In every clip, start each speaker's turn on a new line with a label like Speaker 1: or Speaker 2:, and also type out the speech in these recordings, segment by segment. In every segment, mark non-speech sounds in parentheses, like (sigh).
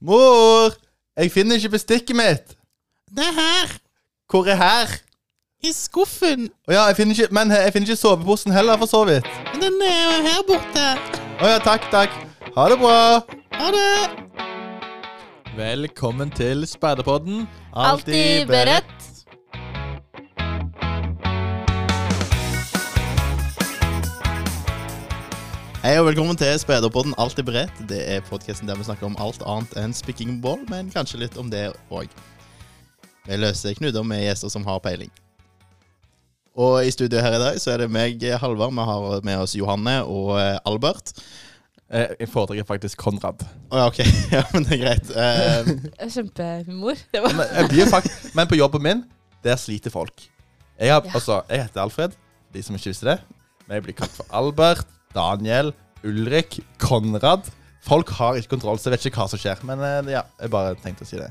Speaker 1: Mor! Jeg finner ikke bestikket mitt.
Speaker 2: Det er her,
Speaker 1: Hvor er her?
Speaker 2: i skuffen.
Speaker 1: Å ja, jeg finner ikke, men jeg finner ikke soveposen heller, for så vidt.
Speaker 2: Den er jo her borte.
Speaker 1: Å ja, takk, takk. Ha det bra.
Speaker 2: Ha det.
Speaker 1: Velkommen til Speiderpodden.
Speaker 3: Alltid beredt.
Speaker 2: Hei og velkommen til Spederpodden Alltid beredt. Det er podkasten der vi snakker om alt annet enn spikking ball, men kanskje litt om det òg. Vi løser knuter med gjester som har peiling. Og i studio her i dag så er det meg, Halvard. Vi har med oss Johanne og eh, Albert.
Speaker 1: Eh, Jeg foretrekker faktisk Konrad.
Speaker 2: Å ja, ok. (laughs) Ja, men det er greit. Eh,
Speaker 3: Kjempehumor. Det var
Speaker 1: Men, jeg blir fakt men på jobben min, der sliter folk. Jeg, har,
Speaker 3: Ja.
Speaker 1: altså, jeg heter Alfred, de som ikke visste det. Men jeg blir kalt for Albert, Daniel, Ulrik, Konrad. Folk har ikke kontroll, så jeg vet ikke hva som skjer. Men eh, ja, jeg bare tenkte å si det.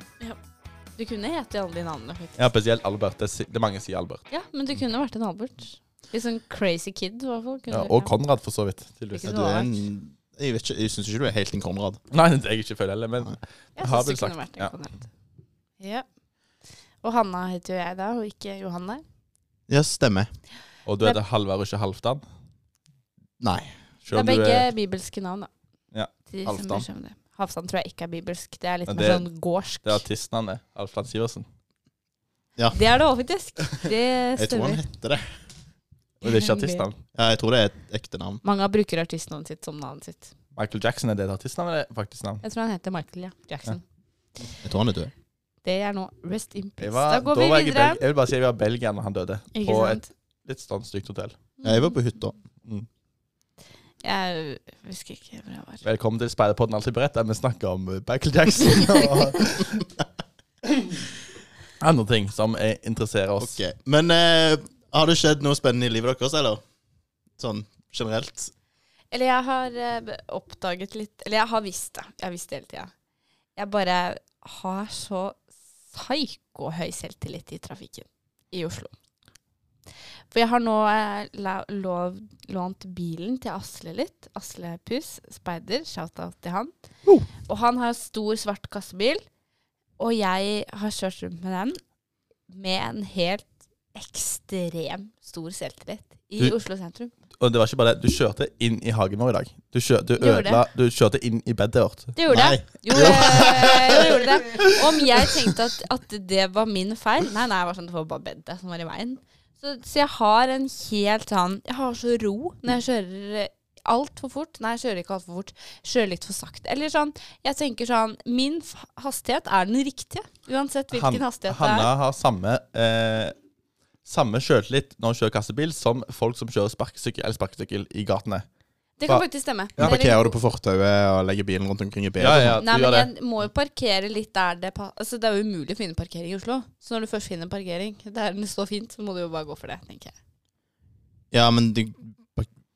Speaker 3: Du kunne hete alle de navnene, faktisk.
Speaker 1: Ja, Spesielt Albert. Det, det mange sier Albert.
Speaker 3: Ja, men du kunne vært en Albert. Litt sånn crazy kid, i hvert fall. kunne
Speaker 1: Ja, og Konrad, for så vidt. tydeligvis.
Speaker 3: Ikke
Speaker 2: du er en Jeg, vet ikke, jeg syns ikke du er helt en Konrad. (laughs)
Speaker 1: Nei, det er jeg ikke føler heller, men
Speaker 3: Jeg
Speaker 1: har blitt sagt,
Speaker 3: vært en
Speaker 1: ja.
Speaker 3: Konrad. Ja. Og Hanna heter jo jeg da, og ikke Johanne.
Speaker 2: Ja, stemmer.
Speaker 1: Og du heter Halvard og ikke Halvdan?
Speaker 2: Nei.
Speaker 3: Det er begge
Speaker 1: er
Speaker 3: bibelske navn, da.
Speaker 1: Ja, Halvdan.
Speaker 3: Halvdan tror jeg ikke er bibelsk. Det er litt mer sånn gårdsk.
Speaker 1: Det er artistnavnet. Alfred Sivertsen.
Speaker 3: Det er det òg, faktisk. Det
Speaker 2: Jeg tror han heter det.
Speaker 1: Men det er ikke artistnavn.
Speaker 2: Ja, jeg tror det er et ekte navn.
Speaker 3: Mange bruker artistnavnet sitt som navnet sitt.
Speaker 1: Michael Jackson, er det et artistnavn eller faktisk navn?
Speaker 3: Jeg tror han heter Michael ja. Jackson.
Speaker 2: Jeg tror han er død.
Speaker 3: Det er nå Rest in peace.
Speaker 1: Var,
Speaker 3: da går
Speaker 1: da
Speaker 3: vi videre.
Speaker 1: jeg. Jeg vil bare si at vi var i Belgia når han døde.
Speaker 3: Ikke
Speaker 1: på
Speaker 3: sant?
Speaker 1: et litt sånn stygt hotell.
Speaker 2: Ja, Jeg var på hytta.
Speaker 1: Mm.
Speaker 3: Jeg husker ikke hvor jeg var.
Speaker 1: Velkommen til Speiderpodden Alltid beredt, der vi snakker om uh, Michael Jackson og (laughs) (laughs) andre ting som eh, interesserer oss.
Speaker 2: Ok, Men eh, har det skjedd noe spennende i livet deres, eller? Sånn generelt?
Speaker 3: Eller jeg har eh, oppdaget litt Eller jeg har visst det. Jeg har visst det hele tida. Jeg bare har så psyko-høy selvtillit i trafikken i Oslo. For jeg har nå eh, lov, lånt bilen til Asle litt. Asle Puss, speider. Shout-out til han.
Speaker 1: Oh.
Speaker 3: Og han har stor, svart kassebil. Og jeg har kjørt rundt med den med en helt ekstrem stor selvtillit i
Speaker 1: Du-
Speaker 3: Oslo sentrum.
Speaker 1: Og det var ikke bare det, du kjørte inn i hagen vår i dag. Du, kjør, du, ødela, du kjørte inn i bedet vårt.
Speaker 3: Det gjorde
Speaker 2: Nei.
Speaker 3: jeg. Jo, (laughs) jeg gjorde det. Om jeg tenkte at, at det var min feil Nei, nei, jeg var sånn, det var bare bedet som var i veien. Så, så jeg har en helt sånn Jeg har så ro når jeg kjører altfor fort. Nei, jeg kjører ikke altfor fort. Jeg Kjører litt for sakte. Eller sånn Jeg tenker sånn Min hastighet er den riktige. Uansett hvilken
Speaker 1: Han-
Speaker 3: hastighet det er.
Speaker 1: Hanna har samme eh, Samme sjøltillit når hun kjører kassebil, som folk som kjører sparkesykkel eller sparkesykkel i gatene.
Speaker 3: Det kan faktisk stemme.
Speaker 2: Ja,
Speaker 3: er
Speaker 2: Parkerer du på fortauet og legger bilen rundt omkring i bedet?
Speaker 1: Ja, ja?
Speaker 3: Nei, men jeg må jo parkere litt der det Altså, det er jo umulig å finne parkering i Oslo. Så når du først finner parkering (laughs) der den står fint, så må du jo bare gå for det, tenker jeg.
Speaker 2: Ja, men du,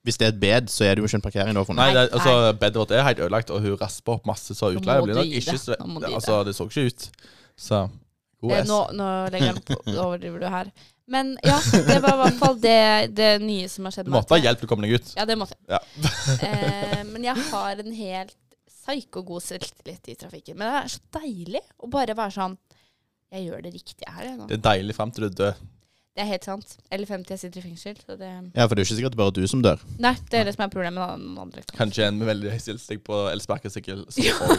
Speaker 2: hvis det er et bed, så er det jo ikke en parkering du har
Speaker 1: Nei, det, altså, bedet vårt er helt ødelagt, og hun rasper opp masse, så utleie blir nok ikke
Speaker 3: det.
Speaker 1: så Altså, det så ikke ut. Så god
Speaker 3: Eh, nå, nå legger jeg den (laughs) overdriver du her. Men ja, det var i hvert fall det, det nye som har skjedd.
Speaker 1: Du måtte ha hjelp til å komme deg ut.
Speaker 3: Ja, det måtte jeg.
Speaker 1: Ja. (laughs)
Speaker 3: eh, men jeg har en helt psyko-god selvtillit i trafikken. Men det er så deilig å bare være sånn Jeg gjør det riktige her, jeg nå.
Speaker 1: Det er deilig frem til du dør.
Speaker 3: Det er helt sant. Eller 50 jeg sitter i fengsel. Så det
Speaker 2: Ja, for det er jo ikke sikkert det er bare du som dør.
Speaker 3: Nei, det er det som er problemet med noen andre.
Speaker 1: Kanskje en med veldig høy stillstikk på elsparkesykkel. som
Speaker 3: Ja.
Speaker 1: får-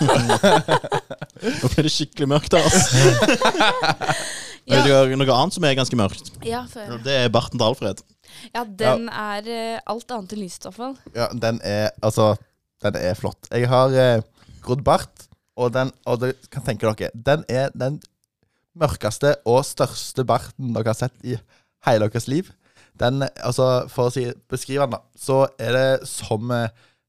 Speaker 1: (laughs)
Speaker 2: Nå ble det skikkelig mørkt her, altså. (laughs)
Speaker 3: Ja,
Speaker 2: Vet dere Noe annet som er ganske mørkt,
Speaker 3: ja, for,
Speaker 2: det er barten til Alfred.
Speaker 3: ja den er eh, alt annet enn lyst, i hvert fall.
Speaker 1: Ja, den er Altså, den er flott. Jeg har eh, grodd bart, og den Og det kan tenke dere, den er den mørkeste og største barten dere har sett i hele deres liv. Den, altså, For å si, beskrive den, da, så er det som eh,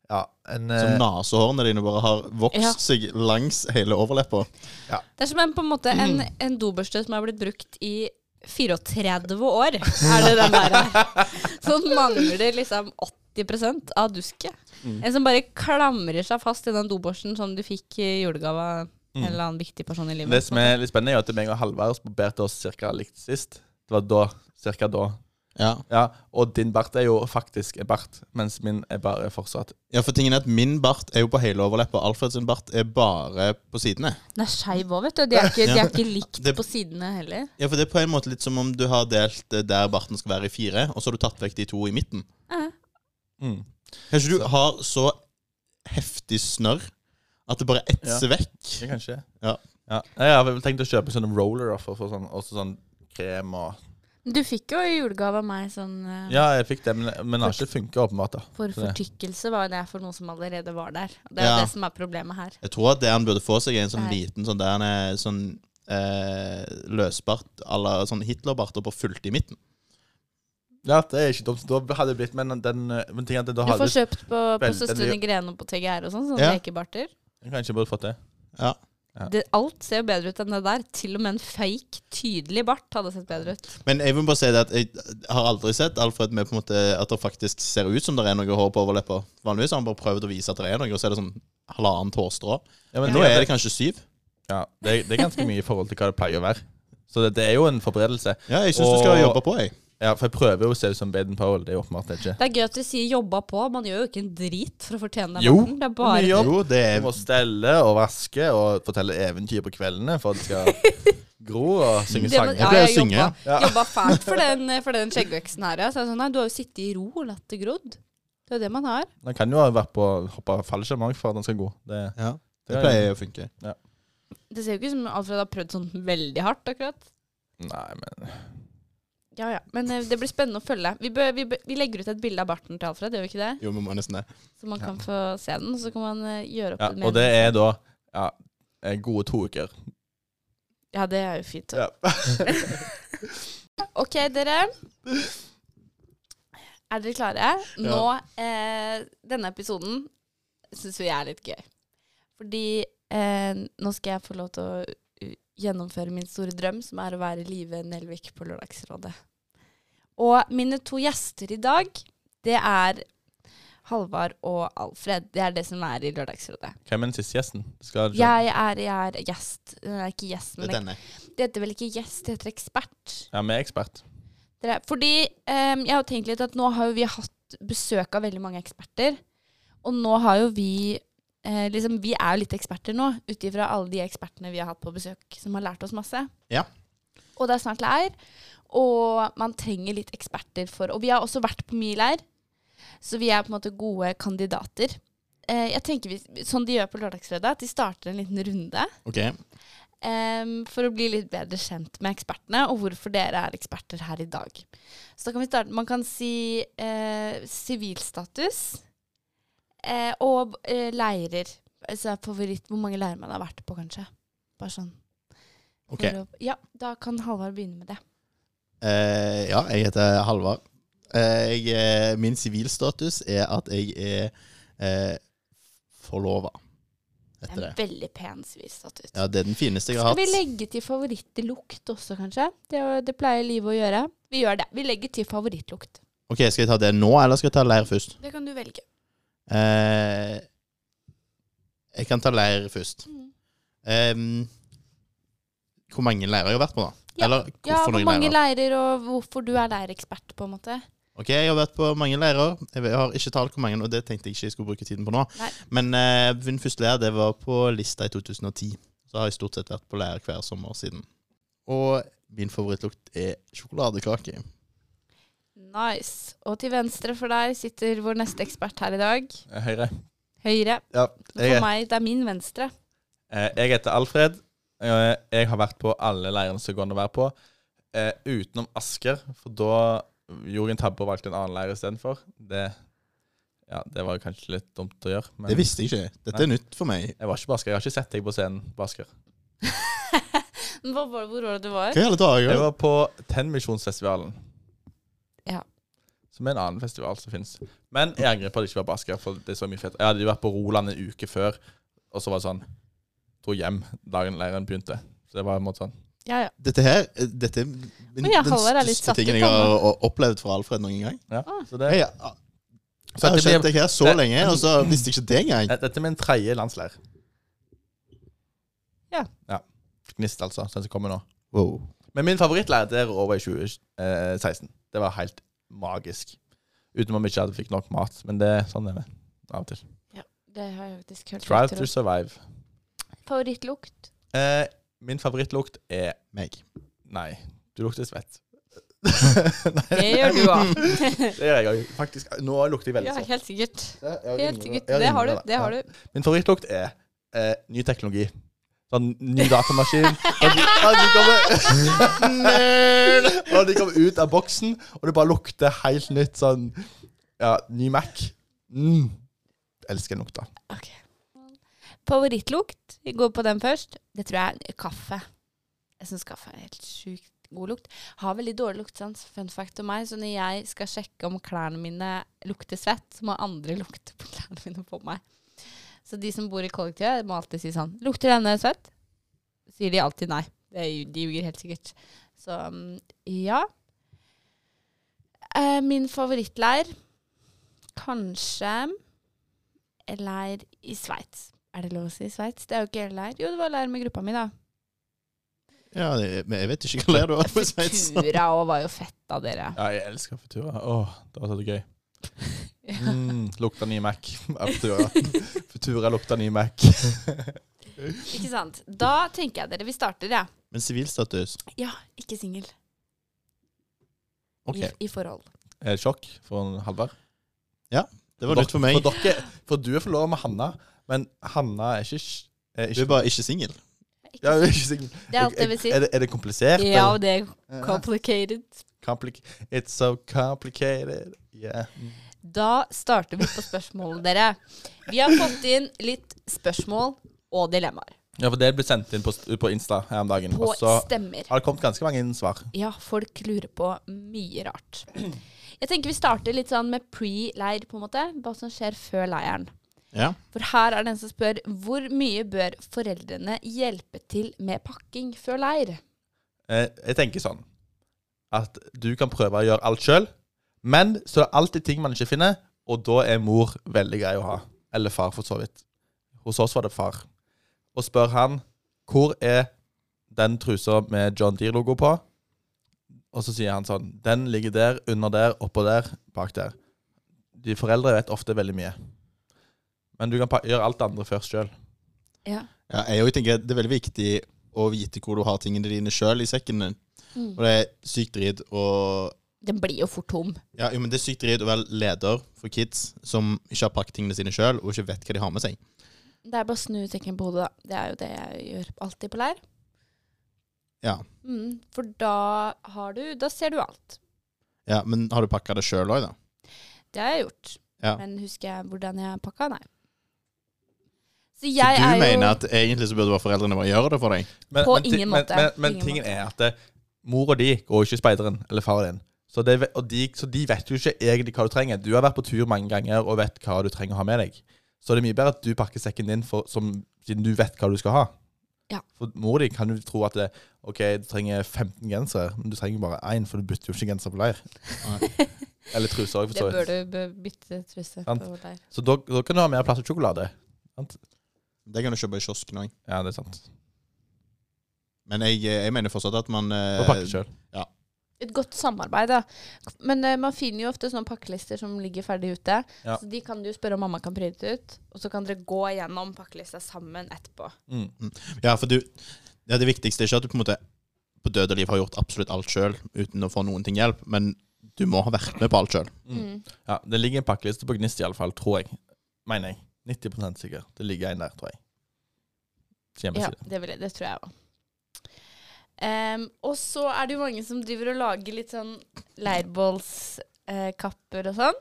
Speaker 1: ja, en
Speaker 2: Som
Speaker 1: eh,
Speaker 2: nesehårene dine bare har vokst
Speaker 3: Ja.
Speaker 2: seg langs hele overleppa.
Speaker 3: Det er som en, på en måte en, en dobørste som har blitt brukt i 34 år, er det den der her. Så den mangler liksom 80% av dusket.
Speaker 1: Mm.
Speaker 3: En som bare klamrer seg fast i den dobørsten som du fikk i julegave av
Speaker 1: Mm.
Speaker 3: en eller annen viktig person i livet.
Speaker 1: Det som er litt spennende, er at meg og Halvard barberte oss ca. likt sist. Det var da, cirka da
Speaker 2: Ja.
Speaker 1: Ja, Og din bart er jo faktisk en bart, mens min er bare fortsatt
Speaker 2: ja, for tingen er at min bart er jo på hele overleppa. Alfred sin bart er bare på sidene.
Speaker 3: Den er skeiv òg, vet du. De er ikke, de er ikke likt
Speaker 2: Det-
Speaker 3: på sidene heller.
Speaker 2: Ja, for det er på en måte litt som om du har delt eh, der barten skal være i fire, og så har du tatt vekk de to i midten.
Speaker 3: Eh.
Speaker 1: mm.
Speaker 2: Kanskje du har så heftig snørr at det bare etser vekk.
Speaker 1: Det kanskje
Speaker 2: Ja.
Speaker 1: ja. Jeg har vel tenkt å kjøpe sånne roller for, for sånn, også sånn krem og
Speaker 3: Du fikk jo i julegave av meg sånn eh,
Speaker 1: Ja, jeg fikk det, men, men det har ikke funka, åpenbart. da
Speaker 3: For
Speaker 1: det-
Speaker 3: fortykkelse var det for noe som allerede var der. Og det er
Speaker 2: Ja.
Speaker 3: det som er problemet her.
Speaker 2: Jeg tror at det han burde få seg, er en sånn
Speaker 3: Nei.
Speaker 2: liten sånn der han er sånn eh, løsbart à la sånn og på fullt i midten.
Speaker 1: Ja, det er ikke dumt. Da hadde det blitt Men den eh, men ting er at da
Speaker 3: Du
Speaker 1: hadde
Speaker 3: får kjøpt på, på
Speaker 1: veldig-
Speaker 3: Søstrene Grene på TGR og sånn, sånne
Speaker 2: Ja.
Speaker 3: lekebarter.
Speaker 1: Jeg kanskje burde fått det.
Speaker 2: Ja.
Speaker 1: Ja.
Speaker 3: Det, alt ser jo bedre ut enn det der. Til og med en fake, tydelig bart hadde sett bedre ut.
Speaker 2: Men jeg vil bare si det at jeg har aldri sett Alfred med på en måte at det faktisk ser ut som det er noe hår på overleppa. Vanligvis har han bare prøvd å vise at det er noe, og så er det sånn halvannet hårstrå.
Speaker 1: Ja, men
Speaker 2: Nå er det kanskje syv.
Speaker 1: ja, det, det er ganske mye i forhold til hva det pleier å være. Så det, det er jo en forberedelse.
Speaker 2: Ja, jeg syns du skal jobbe på, jeg.
Speaker 1: Ja, For jeg prøver jo å se ut som Baden Powell. Det er jo åpenbart det ikke.
Speaker 3: Det er gøy at du sier 'jobba på'. Man gjør jo ikke en drit for å fortjene den
Speaker 1: Jo.
Speaker 3: Det er bare
Speaker 1: jobb.
Speaker 2: Jo, det er
Speaker 1: å stelle og vaske og fortelle eventyr på kveldene for at de skal (laughs) gro og synge
Speaker 3: Det
Speaker 1: sanger.
Speaker 3: Ja,
Speaker 2: pleier å
Speaker 3: jeg
Speaker 2: synge,
Speaker 3: jobba,
Speaker 1: ja.
Speaker 3: jobba fælt for den, for den skjeggveksten her. Ja. Så jeg sånn, nei, du har jo sittet i ro og latt det grodd. Det er jo det man har.
Speaker 1: Den kan jo ha vært på hoppa fallskjerm for at den skal gå. Det,
Speaker 2: Ja, det
Speaker 1: det
Speaker 2: pleier å funke.
Speaker 3: Det ser jo ikke ut som Alfred har prøvd sånn veldig hardt, akkurat.
Speaker 1: Nei, men
Speaker 3: Ja, ja. Men eh, det blir spennende å følge. Vi, bør, vi, bør, vi legger ut et bilde av barten til Alfred, gjør vi ikke det?
Speaker 2: Jo, vi må nesten det.
Speaker 3: Så man kan få se den, og så kan man eh, gjøre opp
Speaker 1: ja,
Speaker 3: en
Speaker 1: Og det er da ja, eh, gode to uker.
Speaker 3: Ja, det er jo fint.
Speaker 1: Ja. (laughs)
Speaker 3: Ok, dere. Er dere klare? Nå, eh, denne episoden syns vi er litt gøy. Fordi eh, nå skal jeg få lov til å gjennomføre min store drøm, som er å være Live Nelvik på Lørdagsrådet. Og mine to gjester i dag, det er Halvard og Alfred. Det er det som er i Lørdagsrådet.
Speaker 1: Hvem er den siste gjesten? Skal
Speaker 3: Jeg er, jeg er gjest. Nei, ikke gjest,
Speaker 2: Det
Speaker 3: men
Speaker 2: er
Speaker 3: jeg,
Speaker 2: denne.
Speaker 3: det heter vel ikke gjest, det heter ekspert.
Speaker 1: Ja, vi er ekspert.
Speaker 3: Dere, fordi um, jeg har tenkt litt at nå har jo vi hatt besøk av veldig mange eksperter. Og nå har jo vi eh, liksom, Vi er jo litt eksperter nå, ut ifra alle de ekspertene vi har hatt på besøk, som har lært oss masse.
Speaker 2: Ja.
Speaker 3: Og det er snart leir, og man trenger litt eksperter for Og vi har også vært på mye leir, så vi er på en måte gode kandidater. Eh, jeg tenker vi, Sånn de gjør på Lørdagsfredag, at de starter en liten runde.
Speaker 2: Okay.
Speaker 3: Um, for å bli litt bedre kjent med ekspertene, og hvorfor dere er eksperter her i dag. Så da kan vi starte Man kan si eh, sivilstatus eh, og eh, leirer. Altså favoritt Hvor mange leirer man har vært på, kanskje. Bare sånn.
Speaker 2: ok.
Speaker 3: For å, ja, da kan Halvard begynne med det.
Speaker 2: Eh, ja, jeg heter Halvard. Eh, jeg, eh, min sivilstatus er at jeg er eh, forlova,
Speaker 3: Det er
Speaker 2: det.
Speaker 3: en veldig pen sivilstatus.
Speaker 2: Ja, det er den fineste jeg har
Speaker 3: Skal vi legge til favorittlukt også, kanskje? Det, det pleier livet å gjøre. Vi gjør det. Vi legger til favorittlukt.
Speaker 2: Ok, Skal jeg ta det nå, eller skal jeg ta leir først?
Speaker 3: Det kan du velge.
Speaker 2: Eh, jeg kan ta leir først.
Speaker 3: Mm.
Speaker 2: Eh, hvor mange leirer jeg har vært på, da?
Speaker 3: Ja.
Speaker 2: Eller
Speaker 3: Ja, hvor
Speaker 2: noen
Speaker 3: mange
Speaker 2: leirer?
Speaker 3: leirer, og hvorfor du er leirekspert, på en måte.
Speaker 2: Ok, Jeg har vært på mange leirer. Jeg har ikke talt hvor mange, og det tenkte jeg ikke jeg skulle bruke tiden på nå.
Speaker 3: Nei.
Speaker 2: Men eh, min første leir det var på lista i 2010. Så har jeg stort sett vært på leir hver sommer siden. Og min favorittlukt er sjokoladekake.
Speaker 3: Nice. Og til venstre for deg sitter vår neste ekspert her i dag.
Speaker 1: Eh, Høyre.
Speaker 3: Høyre.
Speaker 1: Ja,
Speaker 3: For meg, det er min venstre.
Speaker 1: eh, jeg heter Alfred. Eh, Jeg har vært på alle leirene som går an å være på, eh, utenom Asker. For da gjorde jeg en tabbe og valgte en annen leir istedenfor. Det, ja, det var kanskje litt dumt å gjøre. Men
Speaker 2: Det visste jeg ikke. Dette er nytt for meg.
Speaker 1: jeg var ikke på Asker. Jeg har ikke sett deg på scenen på Asker. (laughs)
Speaker 3: hvor, var det, hvor var det du var?
Speaker 2: Hva hele dagen?
Speaker 1: Jeg var på Tenmisjonsfestivalen. Som er en annen festival som fins. Men jeg angrer på at det ikke var på Asker. For det er så mye fett. Jeg hadde jo vært på Roland en uke før, og så var det sånn Dro hjem dagen leiren begynte. Så det var en måte sånn
Speaker 3: Ja, ja.
Speaker 2: Dette her dette er min, den
Speaker 3: er
Speaker 2: største tingen jeg har opplevd fra Alfred noen gang.
Speaker 1: Ja.
Speaker 3: Ah.
Speaker 1: Så det,
Speaker 2: Jeg,
Speaker 1: så
Speaker 2: jeg har kjent deg her så
Speaker 1: det-
Speaker 2: lenge, og så visste jeg ikke det engang.
Speaker 1: dette er min tredje landsleir.
Speaker 3: Ja.
Speaker 1: ja. Gnist, altså. Den som kommer nå.
Speaker 2: Wow.
Speaker 1: Men min favorittleir der over i 2016. Det var helt magisk. Utenom vi ikke hadde fikk nok mat. Men det, sånn er det av og til.
Speaker 3: Ja, Det har jeg faktisk hørt.
Speaker 1: Try to survive.
Speaker 3: Favorittlukt?
Speaker 1: Eh, min favorittlukt er
Speaker 2: Meg.
Speaker 1: Nei, du lukter svett. (laughs)
Speaker 3: Det gjør du òg. (laughs)
Speaker 1: Det gjør jeg òg. Faktisk. Nå lukter jeg veldig
Speaker 3: Ja, helt sikkert.
Speaker 1: Jeg
Speaker 3: Helt sikkert. Det har du. Det har du.
Speaker 1: Min favorittlukt er eh, ny teknologi. Sånn ny datamaskin. Og de, når de kommer og de kommer ut av boksen, og det bare lukter helt nytt sånn Ja, ny Mac. Mm. Elsker den lukta.
Speaker 3: Ok. Favorittlukt? Vi går på den først. Det tror jeg er kaffe. Jeg syns kaffe er helt sjukt god lukt. Har veldig dårlig luktesans. fun fact om meg. Så når jeg skal sjekke om klærne mine lukter svett, så må andre (laughs) lukte på klærne mine på meg. Så de som bor i kollektivet, må alltid si sånn Lukter denne svett? Sier de alltid nei. Det, er de ljuger helt sikkert. Så mm, ja. Eh, min favorittleir Kanskje leir i Sveits. Er det lov å si Sveits? Det er jo ikke leir. Jo, det var leir med gruppa mi, da.
Speaker 2: Ja, men jeg vet ikke hva leir du har på Sveits.
Speaker 3: Futura òg var jo fett av dere.
Speaker 1: Ja, jeg elsker Futura. Åh, det var så gøy. Mm, lukta ny Mac (laughs) Futura. Futura lukta ny Mac. (laughs)
Speaker 3: Ikke sant? Da tenker jeg dere vi starter, ja.
Speaker 2: Men sivilstatus
Speaker 3: Ja, ikke singel.
Speaker 2: Okay.
Speaker 3: I, I forhold.
Speaker 1: Er det sjokk for Halvard?
Speaker 2: Ja, Det var nytt for meg.
Speaker 1: For, dere, for du er forlova med Hanna, men Hanna er ikke, er
Speaker 2: Du er bare ikke singel.
Speaker 1: Ja, er ikke singel.
Speaker 3: Det er alt jeg vil si.
Speaker 1: Er det, er det komplisert?
Speaker 3: Ja, det er complicated.
Speaker 1: Compli It's so complicated. Yeah.
Speaker 3: Da starter vi på spørsmålene, dere. Vi har fått inn litt spørsmål og dilemmaer.
Speaker 1: Ja, for det ble sendt inn på, på Insta her om dagen.
Speaker 3: På
Speaker 1: Og så
Speaker 3: stemmer.
Speaker 1: har det kommet ganske mange inn svar.
Speaker 3: Ja, folk lurer på mye rart. Jeg tenker vi starter litt sånn med pre-leir, på en måte. Hva som skjer før leiren.
Speaker 2: Ja.
Speaker 3: For her er det en som spør hvor mye bør foreldrene hjelpe til med pakking før leir?
Speaker 1: Eh, jeg tenker sånn at du kan prøve å gjøre alt sjøl, men så er det alltid ting man ikke finner, og da er mor veldig grei å ha. Eller far, for så vidt. Hos oss var det far. Og spør han hvor er den trusa med John Deere-logo på? Og så sier han sånn Den ligger der, under der, oppå der, bak der. De foreldre vet ofte veldig mye. Men du kan gjøre alt det andre først sjøl.
Speaker 3: Ja.
Speaker 2: Ja, jeg tenker Det er veldig viktig å vite hvor du har tingene dine sjøl i sekken din. Og det er sykt dritt å
Speaker 3: Den blir jo fort tom.
Speaker 2: ja, jo, men det er sykt dritt å være leder for kids som ikke har pakket tingene sine sjøl, og ikke vet hva de har med seg.
Speaker 3: Det er bare å snu sekken på hodet, da. Det er jo det jeg gjør alltid på leir.
Speaker 2: Ja.
Speaker 3: Mm, for da har du Da ser du alt.
Speaker 2: ja Men har du pakka det sjøl òg, da?
Speaker 3: Det har jeg gjort.
Speaker 2: Ja.
Speaker 3: Men husker jeg hvordan jeg pakka? Nei. Så
Speaker 2: Så du
Speaker 3: er jo
Speaker 2: mener at egentlig så burde bare foreldrene bare gjøre det for deg?
Speaker 1: Men,
Speaker 3: På
Speaker 1: men,
Speaker 3: ingen måte.
Speaker 1: Men, men
Speaker 3: ingen
Speaker 1: tingen
Speaker 3: måte.
Speaker 1: er at det, mor og de går ikke i speideren, eller far din. Så, det, og de, så de vet jo ikke egentlig hva du trenger. Du har vært på tur mange ganger og vet hva du trenger å ha med deg. Så det er mye bedre at du pakker sekken din for, som, siden du vet hva du skal ha.
Speaker 3: Ja.
Speaker 1: For mor di kan jo tro at det, ok, du trenger 15 gensere, men du trenger bare én, for du bytter jo ikke genser på leir. Eller truser òg, for
Speaker 3: Det bør du bytte truse på leir.
Speaker 1: Så da, da kan du ha mer plass til sjokolade.
Speaker 2: Det kan du kjøpe i kiosken òg.
Speaker 1: Ja, det er sant.
Speaker 2: Men jeg, jeg mener fortsatt at man eh,
Speaker 1: Og pakke sjøl.
Speaker 3: Et godt samarbeid, da. Men uh, man finner jo ofte sånne pakkelister som ligger ferdig ute.
Speaker 1: Ja.
Speaker 3: Så de kan du spørre om mamma kan printe ut. Og så kan dere gå gjennom pakkelista sammen etterpå.
Speaker 1: Mm.
Speaker 2: Ja, for du ja, Det viktigste er ikke at du på en måte på død og liv har gjort absolutt alt sjøl uten å få noen ting hjelp, men du må ha vært med på alt sjøl.
Speaker 3: Mm.
Speaker 1: Ja, det ligger en pakkeliste på Gnist iallfall, tror jeg. Mener jeg. 90% sikker. Det ligger en der, tror jeg.
Speaker 3: Ja, det, vil jeg, det tror jeg òg. Og så er det jo mange som driver og lager litt sånn leirbålskapper og sånn.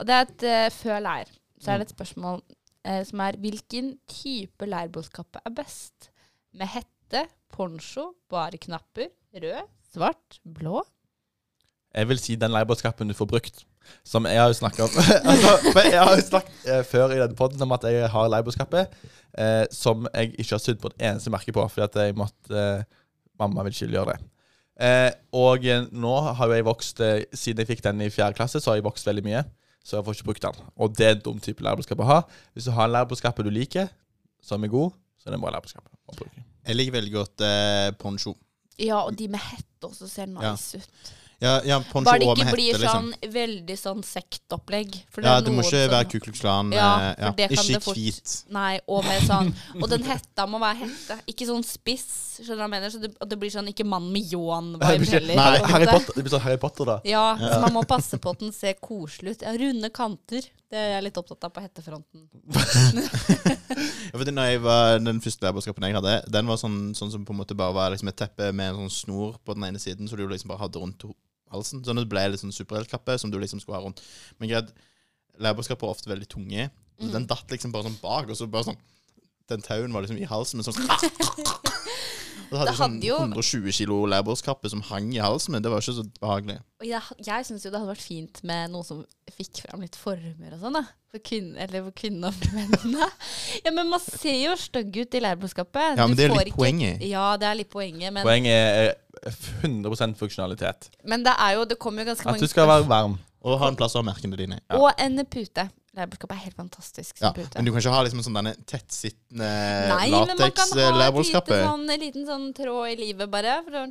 Speaker 3: Og det er et uh, før leir. Så er det et spørsmål uh, som er hvilken type leirbålskappe er best? Med hette, poncho, bare knapper, rød, svart, blå?
Speaker 1: Jeg vil si den leirbålskappen du får brukt. Som jeg har jo snakka om (laughs) altså, Jeg har jo snakket eh, før i denne podden om at jeg har leirbåtskappe eh, som jeg ikke har sydd på et eneste merke på, fordi at jeg måtte eh, Mamma vil ikke gjøre det. Eh, og eh, nå har jo jeg vokst eh, Siden jeg fikk den i fjerde klasse, så har jeg vokst veldig mye. Så jeg får ikke brukt den. Og det er en dum type leirbåtskappe å ha. Hvis du har en leirbåtskappe du liker, som er god, så er det en bra å bruke.
Speaker 2: Jeg liker veldig godt eh, poncho.
Speaker 3: Ja, og de med hett også ser nice ut.
Speaker 2: Ja, ja
Speaker 3: Bare det ikke
Speaker 2: med
Speaker 3: blir
Speaker 2: hette, liksom.
Speaker 3: sånn veldig sånn sektopplegg. Det
Speaker 2: Ja,
Speaker 3: er
Speaker 2: du må ikke
Speaker 3: som-
Speaker 2: være Ku Klux Klan.
Speaker 3: Ja,
Speaker 2: eh, ja.
Speaker 3: det
Speaker 2: Ikke
Speaker 3: det fort-
Speaker 2: hvit.
Speaker 3: Nei, og med sånn Og den hetta må være hette, ikke sånn spiss. Skjønner du hva jeg mener? Så det, det blir sånn ikke mann med
Speaker 1: Det
Speaker 3: ljåen-vibe heller.
Speaker 2: Nei,
Speaker 1: Harry. Potter, det blir sånn Harry Potter, da.
Speaker 3: Ja, så man må passe på at den ser koselig ut. Ja, runde kanter. Det er jeg litt opptatt av på hettefronten. (laughs)
Speaker 2: Ja, for når jeg var, den første lærbåtskapen jeg hadde, den var sånn, sånn som på en måte bare var liksom et teppe med en sånn snor på den ene siden, så du liksom bare hadde rundt ho- halsen. Sånn at det ble litt sånn superheltkappe som du liksom skulle ha rundt. Men greit, lærbåtskapper er ofte veldig tunge. Så Den datt liksom bare sånn bak, og så bare sånn Den tauen var liksom i halsen, men sånn (laughs) Og så hadde
Speaker 3: Det
Speaker 2: hadde sånn
Speaker 3: jo-
Speaker 2: 120 kilo lærbåtskappe som hang i halsen min. Det var ikke så behagelig.
Speaker 3: Og jeg, jeg syns jo det hadde vært fint med noen som fikk fram litt former og sånn, da. For kvinner, eller for kvinnene og for mennene. (laughs) Ja, men man ser jo stygg ut i leirbåtskapet.
Speaker 2: Ja, men
Speaker 3: Du
Speaker 2: det er litt
Speaker 3: ikke-
Speaker 2: poenget.
Speaker 3: Ja, det er litt poenget, men,
Speaker 1: Poenget er 100% funksjonalitet.
Speaker 3: men det er jo Det kommer jo ganske mange At
Speaker 1: du skal være varm.
Speaker 2: Og ha en plass å ha merkene dine.
Speaker 1: Ja.
Speaker 3: Og en pute. Leirbåtskapet er helt fantastisk
Speaker 2: Ja,
Speaker 3: pute.
Speaker 2: men du kan ikke ha liksom sånn denne tettsittende
Speaker 3: Nei, men man kan ha et
Speaker 2: liten,
Speaker 3: sånn, liten sånn tråd i livet, bare. For å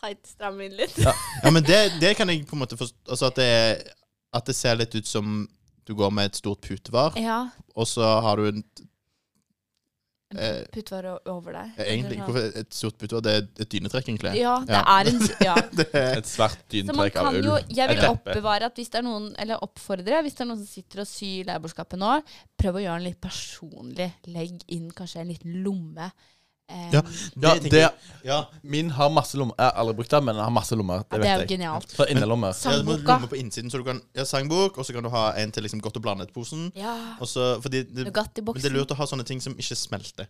Speaker 3: tight stramme inn litt.
Speaker 2: Ja, men det, det kan jeg på en måte forstå Altså at det, at det ser litt ut som du går med et stort putevar,
Speaker 3: Ja.
Speaker 2: og så har du en
Speaker 3: En
Speaker 2: Eh,
Speaker 3: pute var o- over deg.
Speaker 2: Egentlig
Speaker 3: ikke. sånn.
Speaker 2: et stort puttvar Det er et dynetrekk, egentlig.
Speaker 3: Ja, det
Speaker 2: Ja.
Speaker 3: er en Ja. (laughs)
Speaker 2: Det er,
Speaker 1: Et svært dynetrekk av
Speaker 3: kan
Speaker 1: ull.
Speaker 3: Jeg vil oppbevare at hvis det er noen Eller oppfordre hvis det er noen som sitter og syr leirbordskapet nå, prøv å gjøre den litt personlig. Legg inn kanskje en liten lomme. Eh,
Speaker 2: Ja,
Speaker 1: Ja, det,
Speaker 2: ja.
Speaker 1: min har masse lommer. Jeg har aldri brukt den, men den har masse lommer. Det
Speaker 3: det er jo genialt.
Speaker 1: Fra innerlommer.
Speaker 2: Ja,
Speaker 3: Sangboka.
Speaker 2: Ja, på innsiden, så du kan Ja, sangbok, og så kan du ha en til liksom godt og blandet-posen.
Speaker 3: Ja.
Speaker 2: Fordi det, men det er lurt å ha sånne ting som ikke smelter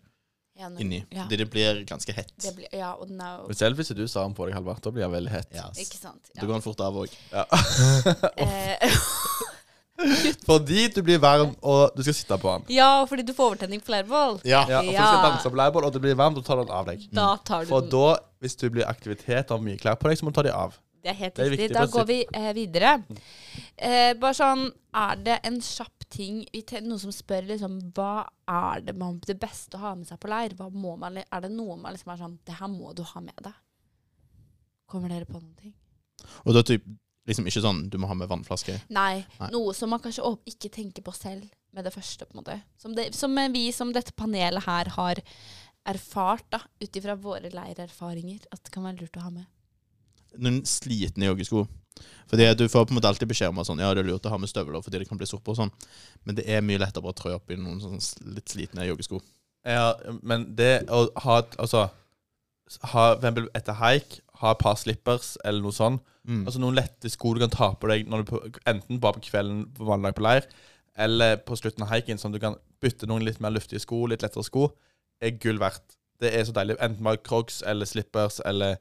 Speaker 3: Ja, nå-
Speaker 2: inni.
Speaker 3: Ja.
Speaker 2: Det blir ganske hett.
Speaker 3: Det blir, ja, og den er jo
Speaker 1: Selv hvis du sa den på deg, Halvard, da blir den veldig hett.
Speaker 2: Yes.
Speaker 3: Ikke sant.
Speaker 2: Da går den fort av òg. (laughs)
Speaker 3: Eh, (laughs)
Speaker 1: Fordi du blir varm, og du skal sitte på den.
Speaker 3: ja, fordi du får overtenning på leirbål.
Speaker 2: Ja.
Speaker 1: Ja, og fordi
Speaker 3: Ja.
Speaker 1: skal du danse på leirbål, og det blir varmt, og du tar den av deg.
Speaker 3: Da tar du
Speaker 1: For
Speaker 3: den.
Speaker 1: da, hvis du blir aktivitet og har mye klær på deg, så må du ta de av.
Speaker 3: Det er helt
Speaker 1: Det er
Speaker 3: riktig.
Speaker 1: viktig
Speaker 3: Da går vi eh, videre. Eh, bare sånn Er det en kjapp ting vi ten- Noen som spør liksom Hva er det, man, det beste å ha med seg på leir? Hva må man, er det noe man liksom er sånn Det her må du ha med deg. Kommer dere på noen ting?
Speaker 2: Og da typ liksom ikke sånn du må ha med vannflaske.
Speaker 3: Nei,
Speaker 2: Nei.
Speaker 3: noe som man kanskje ikke tenker på selv med det første. på en måte. Som, det, som vi som dette panelet her har erfart, da, ut ifra våre leirerfaringer, at det kan være lurt å ha med.
Speaker 2: Noen slitne joggesko. Fordi Du får på en måte alltid beskjed om at sånn, ja, det er lurt å ha med støvler fordi det kan bli sopp og sånn. Men det er mye lettere å bare trø opp i noen sånn litt slitne joggesko.
Speaker 1: Ja, men det å ha Altså ha for eksempel etter haik, ha et par slippers eller noe sånt.
Speaker 2: Mm.
Speaker 1: Altså Noen lette sko du kan ta på deg når du på, enten bare på kvelden på vanlig dag på leir, eller på slutten av hiken, sånn at du kan bytte noen litt mer luftige sko, litt lettere sko, er gull verdt. Det er så deilig. Enten bare crocs eller slippers eller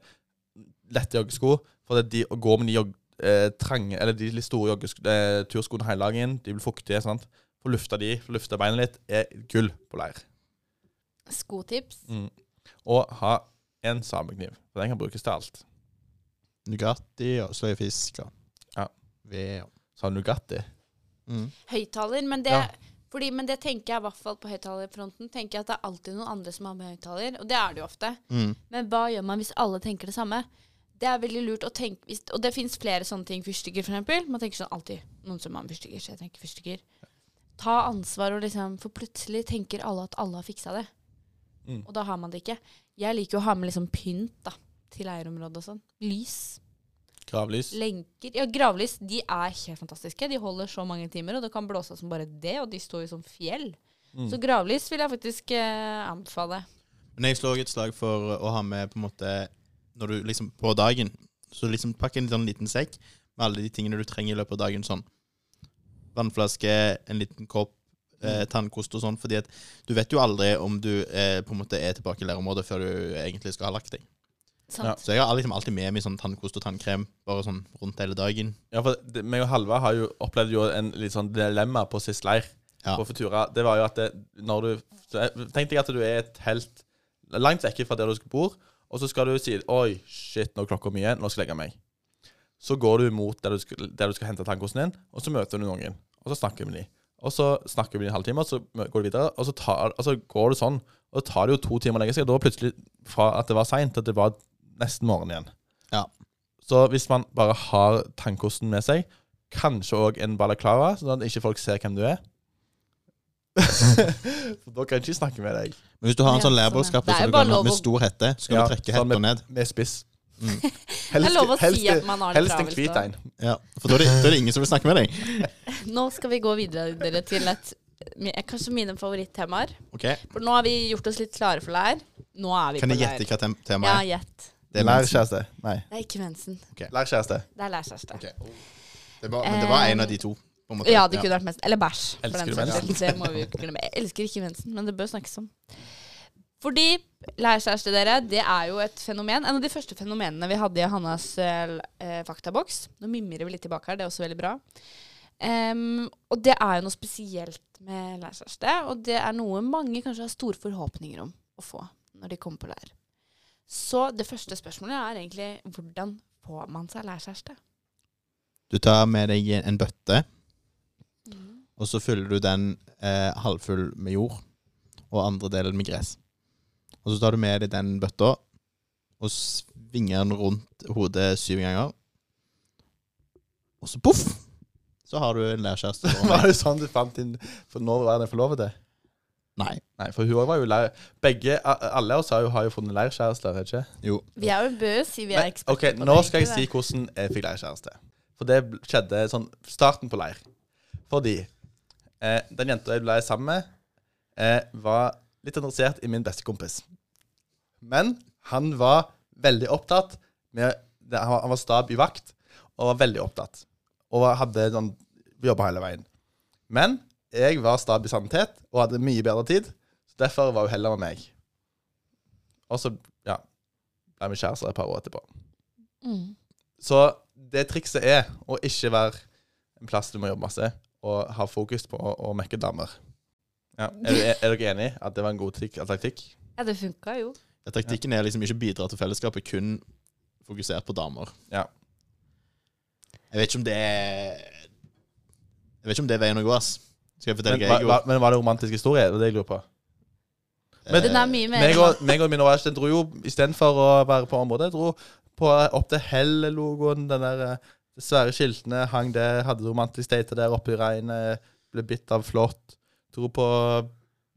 Speaker 1: lette joggesko. For det er de, å gå med de jogg, eh, trange, eller de litt store joggesko, eh, turskoene hele dagen, de blir fuktige, sant. Få lufta de, få lufta beina litt, er gull på leir.
Speaker 3: Skotips.
Speaker 1: Mm. Og ha en samekniv, for den kan brukes til alt.
Speaker 2: Nugatti og sløyfisk og
Speaker 1: Ja.
Speaker 2: ved og
Speaker 1: Sa Nugatti?
Speaker 2: mm.
Speaker 3: Høyttaler, men det,
Speaker 1: Ja.
Speaker 3: fordi, men det tenker jeg i hvert fall på høyttalerfronten. Tenker jeg at det er alltid noen andre som har med høyttaler, og det er det jo ofte.
Speaker 2: Mm.
Speaker 3: Men hva gjør man hvis alle tenker det samme? Det er veldig lurt å tenke hvis, Og det fins flere sånne ting. Fyrstikker, for eksempel. Man tenker sånn alltid noen som har med fyrstikker, så jeg tenker fyrstikker. Ta ansvar og liksom For plutselig tenker alle at alle har fiksa det.
Speaker 1: Mm.
Speaker 3: Og da har man det ikke. Jeg liker jo å ha med liksom pynt da til leirområdet og sånn. Lys.
Speaker 1: Gravlys?
Speaker 3: Lenker. Ja, gravlys de er helt fantastiske. De holder så mange timer, og det kan blåse som bare det. Og de står jo som fjell.
Speaker 1: Mm.
Speaker 3: Så gravlys vil jeg faktisk eh, anbefale.
Speaker 2: Men jeg slår et slag for å ha med på en måte Når du liksom på dagen Så liksom pakk en sånn liten sekk med alle de tingene du trenger i løpet av dagen. Sånn vannflaske, en liten kopp, eh, tannkost og sånn. Fordi at du vet jo aldri om du eh, på en måte er tilbake i lærerområdet før du egentlig skal ha lagt deg.
Speaker 3: Sant?
Speaker 2: Så jeg har liksom alltid med meg sånn tannkost og tannkrem bare sånn rundt hele dagen.
Speaker 1: Ja, for det, meg og Halva har jo opplevd jo en litt sånn dilemma på sist leir
Speaker 2: Ja.
Speaker 1: på Futura. Det var jo at det, når du Tenk deg at du er et helt langt vekk fra der du bor, og så skal du si Oi, shit, nå er klokka mye, nå skal jeg legge meg. Så går du mot der du skal, der du skal hente tannkosten din, og så møter du noen. Og så snakker du med dem. Og så snakker vi i en halvtime, og så går du videre, og så, tar, og så går det sånn. Og så tar det jo to timer å legge seg, og da plutselig, fra at det var seint, at det var nesten morgen igjen.
Speaker 2: Ja.
Speaker 1: Så hvis man bare har tannkosten med seg, kanskje òg en balaklava, sånn at ikke folk ser hvem du er (laughs) For da kan jeg ikke snakke med deg
Speaker 2: Men hvis du har en sånn
Speaker 3: sånn, ja.
Speaker 2: lærbålskappe så
Speaker 3: lov
Speaker 2: med stor hette, så kan
Speaker 1: Ja,
Speaker 2: du trekke
Speaker 1: sånn
Speaker 2: hetta ned.
Speaker 1: med spiss.
Speaker 2: Mm. (laughs)
Speaker 3: Helst, helst, det
Speaker 1: helst en hvit en.
Speaker 2: Ja, For da er, det, da er det ingen som vil snakke med deg. (laughs)
Speaker 3: Nå skal vi gå videre dere, til et kanskje mine favorittemaer.
Speaker 2: Okay.
Speaker 3: For nå har vi gjort oss litt klare for leir. Nå er vi
Speaker 2: Kan
Speaker 3: på
Speaker 2: jeg
Speaker 3: leir.
Speaker 2: gjette hva temaet er?
Speaker 3: Ja, gjett.
Speaker 2: Det er mensen.
Speaker 1: Lærkjæreste. Nei.
Speaker 3: Det er ikke mensen.
Speaker 1: Lærkjæreste.
Speaker 3: Det er lærkjæreste.
Speaker 2: Okay. Det var, men det var en av de to.
Speaker 3: Ja, det kunne vært mensen. Eller bæsj. for den saks. Det må vi glemme. Jeg elsker ikke mensen, men det bør snakkes om. Fordi lærkjæreste, dere, det er jo et fenomen. En av de første fenomenene vi hadde i Hannas eh, eh, faktaboks. Nå mimrer vi litt tilbake her, det er også veldig bra. Em, og det er jo noe spesielt med lærkjæreste, og det er noe mange kanskje har store forhåpninger om å få når de kommer på leir. Så det første spørsmålet er egentlig hvordan får man seg lærkjæreste?
Speaker 2: Du tar med deg en bøtte, og så fyller du den eh, halvfull med jord, og andre delen med gress. Og så tar du med deg den bøtta, og svinger den rundt hodet syv ganger. Og så poff! Så har du en lærkjæreste. (laughs)
Speaker 1: Var det sånn du fant din For når var det forlovede?
Speaker 2: Nei.
Speaker 1: Nei, for hun var jo lær... Begge, alle oss har jo, har jo funnet leirkjærester, ikke
Speaker 2: Jo.
Speaker 3: Vi er jo bøs, vi er eksperter
Speaker 1: ok,
Speaker 3: på
Speaker 1: Nå
Speaker 3: det,
Speaker 1: skal jeg si hvordan jeg fikk leirkjæreste. For det skjedde sånn starten på leir. Fordi eh, den jenta jeg ble sammen med, eh, var litt interessert i min bestekompis. Men han var veldig opptatt med det, han var stab i vakt og var veldig opptatt. Og hadde sånn jobba hele veien. Men jeg var stab i sannhet og hadde mye bedre tid. Så derfor var hun heller med meg. Og så, ja ble vi kjærester et par år etterpå.
Speaker 3: Mm.
Speaker 1: Så det trikset er å ikke være en plass du må jobbe masse, og ha fokus på å, å mekke damer. Ja. Er, du, er, dere enig i at det var en god taktikk?
Speaker 3: Ja, det funka jo.
Speaker 2: Ja, Taktikken er liksom ikke bidra til fellesskapet, kun fokusert på damer.
Speaker 1: Ja.
Speaker 2: Jeg vet ikke om det er Jeg vet ikke om det er veien å gå, ass. Skal jeg fortelle
Speaker 1: Men,
Speaker 2: hva
Speaker 1: var,
Speaker 2: jeg gjorde?
Speaker 1: men var det romantisk historie? Det er det jeg lurer på. Men-
Speaker 3: Den er mye mer
Speaker 1: Meg og, meg og min den dro jo istedenfor å være på området, dro på, opp til Hell-logoen. Den der eh, svære skiltene hang der, hadde romantisk date der oppe i regnet. Ble bitt av flått. Dro på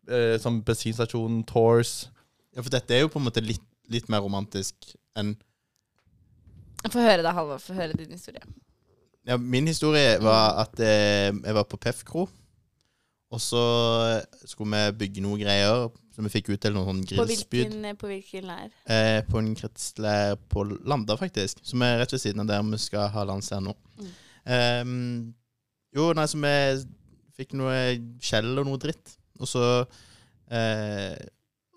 Speaker 1: eh, sånn bensinstasjonen Tours.
Speaker 2: Ja, for dette er jo på en måte litt, litt mer romantisk enn
Speaker 3: Få høre det, Halvor. Få høre din historie.
Speaker 2: Ja, Min historie var at eh, jeg var på Pefkro, og så skulle vi bygge noe greier. som vi fikk utdelt noen sånn
Speaker 3: På
Speaker 2: grillspyd
Speaker 3: hvilken, på hvilken leir?
Speaker 2: eh, på en kretsleir på Landa, faktisk. Som er rett ved siden av der vi skal ha landsleir nå.
Speaker 3: Mm.
Speaker 2: Ehm, jo, nei, så vi fikk noe skjell og noe dritt. Og så eh,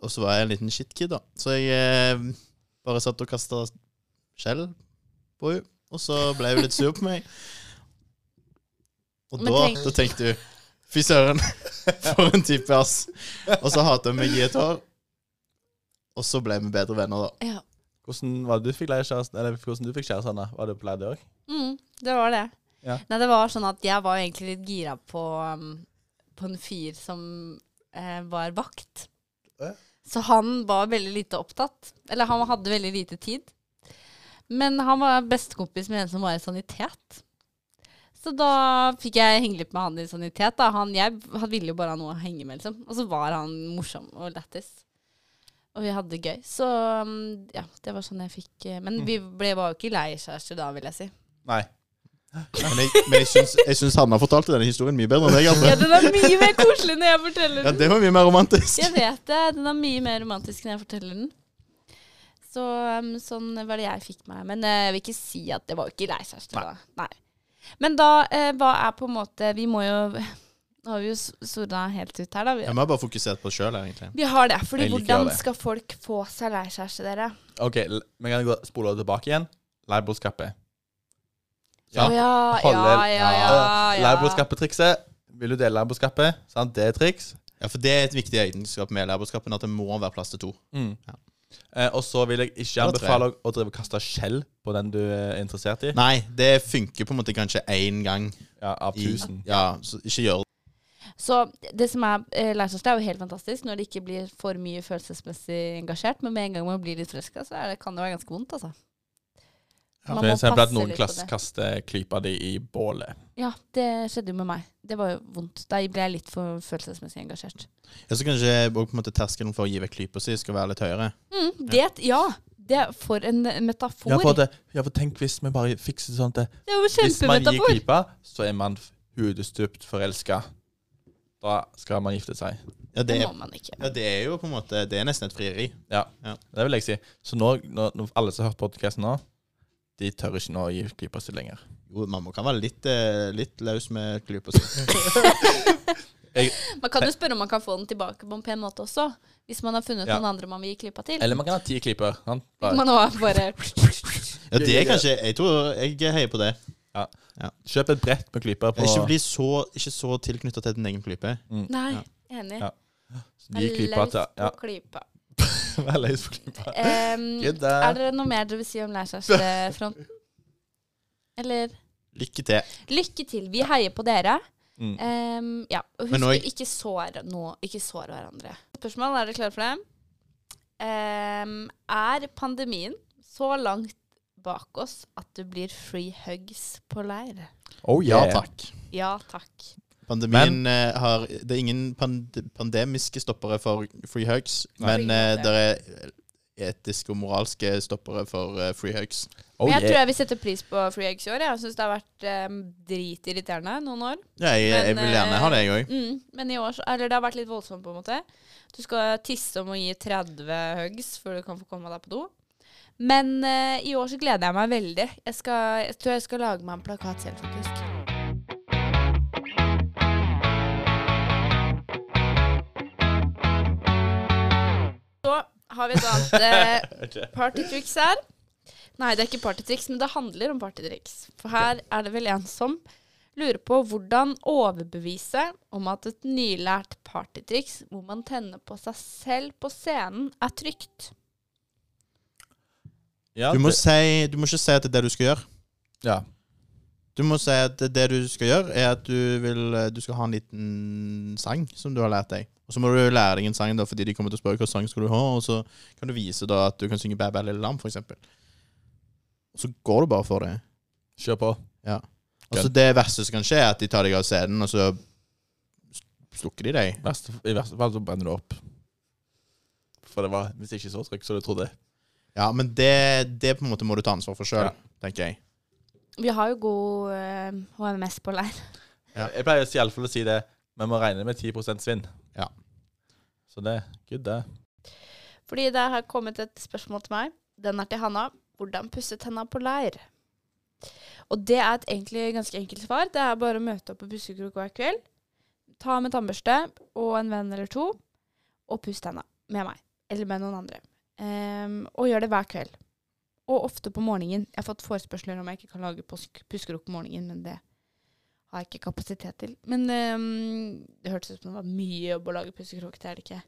Speaker 2: Og så var jeg en liten shitkid, da. Så jeg eh, bare satt og kasta skjell på henne. Og så ble hun litt sur på meg. Og
Speaker 3: Men
Speaker 2: da,
Speaker 3: tenk-
Speaker 2: da tenkte hun Fy søren, (laughs) for en type, ass. Og så hata hun meg i et år. Og så ble vi bedre venner, da.
Speaker 3: Ja.
Speaker 1: Hvordan var det du fikk leirkjæreste? Eller hvordan du fikk kjæreste, Anna? Var det på leir det òg?
Speaker 3: Mm, det var det.
Speaker 1: Ja.
Speaker 3: Nei, det var sånn at jeg var egentlig litt gira på, um, på en fyr som eh, var vakt.
Speaker 1: Ja.
Speaker 3: Så han var veldig lite opptatt. Eller han hadde veldig lite tid. Men han var bestekompis med en som var i sanitet. Så da fikk jeg henge litt med han i sanitet. Da. Han, jeg han ville jo bare ha noe å henge med, liksom. Og så var han morsom og lættis. Og vi hadde det gøy. Så um, ja, det var sånn jeg fikk eh, Men vi ble, var jo ikke leirkjærester da, vil jeg si.
Speaker 1: Nei.
Speaker 2: Men jeg, men jeg syns, jeg syns Hanna fortalte denne historien mye bedre enn deg.
Speaker 3: Ja, den er mye mer koselig når jeg forteller den.
Speaker 2: Ja, det var mye mer romantisk.
Speaker 3: Jeg vet det. Den er mye mer romantisk når jeg forteller den. Så um, sånn var det jeg fikk meg. Men eh, jeg vil ikke si at det var ikke leirkjæreste da. Nei. Men da, eh, hva er på en måte Vi må jo Nå har vi jo sorda helt ut her, da. Vi,
Speaker 2: Ja, Vi har bare fokusert på oss sjøl, egentlig.
Speaker 3: vi har det. Fordi hvordan
Speaker 1: det.
Speaker 3: skal folk få seg leirkjæreste, dere?
Speaker 1: OK, men vi kan gå spole tilbake igjen. Leirbordskapet.
Speaker 3: Ja. ja, ja,
Speaker 1: Holde-
Speaker 3: ja, ja. ja,
Speaker 1: Leirbordskappetrikset. Vil du dele leirbordskapet? Det er et triks.
Speaker 2: Ja, For det er et viktig egenskap med lærbordskapen, at det må være plass til to.
Speaker 1: Mm.
Speaker 2: Ja.
Speaker 1: Eh, og så vil jeg ikke anbefale å, drive og kaste skjell på den du er interessert i.
Speaker 2: Nei, det funker på en måte kanskje én gang
Speaker 1: Ja, Av
Speaker 2: i
Speaker 1: tusen.
Speaker 2: Ja, så ikke gjør det.
Speaker 3: Så det som er eh, lærerstørste, er jo helt fantastisk når det ikke blir for mye følelsesmessig engasjert. Men med en gang man blir litt forelska, så er det, kan det være ganske vondt, altså.
Speaker 2: Ja,
Speaker 3: Man
Speaker 1: For
Speaker 3: må
Speaker 1: eksempel at
Speaker 3: passe
Speaker 1: noen
Speaker 3: litt på
Speaker 1: klass
Speaker 3: det.
Speaker 1: kaster klypa di i bålet.
Speaker 3: Ja, det skjedde jo med meg. Det var jo vondt. Da ble jeg litt for følelsesmessig engasjert.
Speaker 2: Ja, så kanskje også på en måte terskelen for å gi vekk klypa si skal være litt høyere.
Speaker 3: Mm, det, ja. Det er for en metafor.
Speaker 1: Ja, for, det, ja, for tenk hvis vi bare fikser det sånn at
Speaker 3: er jo
Speaker 1: hvis man gir klypa, så er man hudestupt forelska. Da skal man gifte seg.
Speaker 2: Ja, det,
Speaker 3: Det må man ikke.
Speaker 2: ja, det er jo på en måte Det er nesten et frieri.
Speaker 1: Ja, Det vil jeg si. Så nå, når, når alle som har hørt podkasten nå, de tør ikke nå å gi klypa si lenger.
Speaker 2: Jo, mamma kan være litt, eh, litt løs med klypa si.
Speaker 3: Man kan jo spørre om man kan få den tilbake på en pen måte også. Hvis man har funnet
Speaker 1: Ja.
Speaker 3: noen andre man vil gi klypa til.
Speaker 1: Eller man kan ha ti klyper. sant? (laughs) Bare
Speaker 3: Man har bare
Speaker 2: Ja, det er kanskje Jeg tror jeg heier på det.
Speaker 1: Kjøp et brett med klyper på
Speaker 2: Ikke bli så, ikke så tilknytta til din egen klype.
Speaker 3: Nei,
Speaker 2: Ja.
Speaker 3: enig.
Speaker 1: Ja. Gi klypa til Ja,
Speaker 3: på klypa. (laughs)
Speaker 1: vær løs for klypa.
Speaker 3: Um,
Speaker 1: Good,
Speaker 3: er det noe mer dere vil si om lærerkjærestefronten? (laughs) Eller
Speaker 2: Lykke til.
Speaker 3: lykke til. Vi heier på dere.
Speaker 1: Mm.
Speaker 3: Um, ja, og husk
Speaker 2: nå-
Speaker 3: ikke sår noe, ikke sår hverandre. Spørsmål, er dere klare for det? Um, er pandemien så langt bak oss at det blir free hugs på leir?
Speaker 1: Oh
Speaker 2: Ja
Speaker 1: yeah.
Speaker 2: takk.
Speaker 3: Ja takk.
Speaker 2: Pandemien eh, har Det er ingen pand pandemiske stoppere for free hugs,
Speaker 1: Nei.
Speaker 2: men eh, det er etiske og moralske stoppere for uh, free hugs.
Speaker 1: Oh
Speaker 3: Men jeg tror jeg vil sette pris på free hugs i år. Jeg syns det har vært um, dritirriterende noen år.
Speaker 2: Ja, jeg, jeg vil gjerne ha det, jeg òg.
Speaker 3: Mm, men i år så, Eller det har vært litt voldsomt, på en måte. Du skal tisse om å gi 30 hugs før du kan få komme deg på do. Men uh, i år så gleder jeg meg veldig. Jeg, skal, jeg tror jeg skal lage meg en plakat selv, faktisk. Har vi et annet eh, (laughs) partytriks her. Nei, det er ikke partytriks, men det handler om partytriks. For her er det vel en som lurer på hvordan overbevise om at et nylært partytriks hvor man tenner på seg selv på scenen, er trygt.
Speaker 1: Ja,
Speaker 2: Du må,
Speaker 1: det-
Speaker 2: si, du må ikke si at det er det du skal gjøre.
Speaker 1: ja.
Speaker 2: Du må si at det, det du skal gjøre, er at du, vil, du skal ha en liten sang som du har lært deg. Og så må du lære deg en sang, da, fordi de kommer til å spørre hva sang skal du ha, og så kan du vise da at du kan synge Bæ bæ lille lam, for eksempel. Og så går du bare for det.
Speaker 1: Kjør på.
Speaker 2: Og så det verste som kan skje, er at de tar deg av scenen, og så slukker de deg.
Speaker 1: Verste, I verste fall så brenner du opp. For det var hvis ikke så trykk som du trodde.
Speaker 2: Ja, men det, det på en måte må du ta ansvar for sjøl,
Speaker 1: Ja.
Speaker 2: tenker jeg.
Speaker 3: Vi har jo god eh, HMS på leir.
Speaker 2: Ja.
Speaker 1: Jeg pleier iallfall å si det. Vi må regne med 10% svinn.
Speaker 2: Ja.
Speaker 1: Så det good, det.
Speaker 3: Fordi det har kommet et spørsmål til meg. Den er til Hanna. Hvordan pusse tenna på leir? Og det er et egentlig ganske enkelt svar. Det er bare å møte opp på pussekrok hver kveld. Ta med tannbørste og en venn eller to, og puss tenna med meg. Eller med noen andre. Um, og gjør det hver kveld. Og ofte på morgenen. Jeg har fått forespørsler om jeg ikke kan lage pussekrok på morgenen, men det har jeg ikke kapasitet til. Men um, det hørtes ut som det var mye jobb å lage pussekrok. Det er det ikke.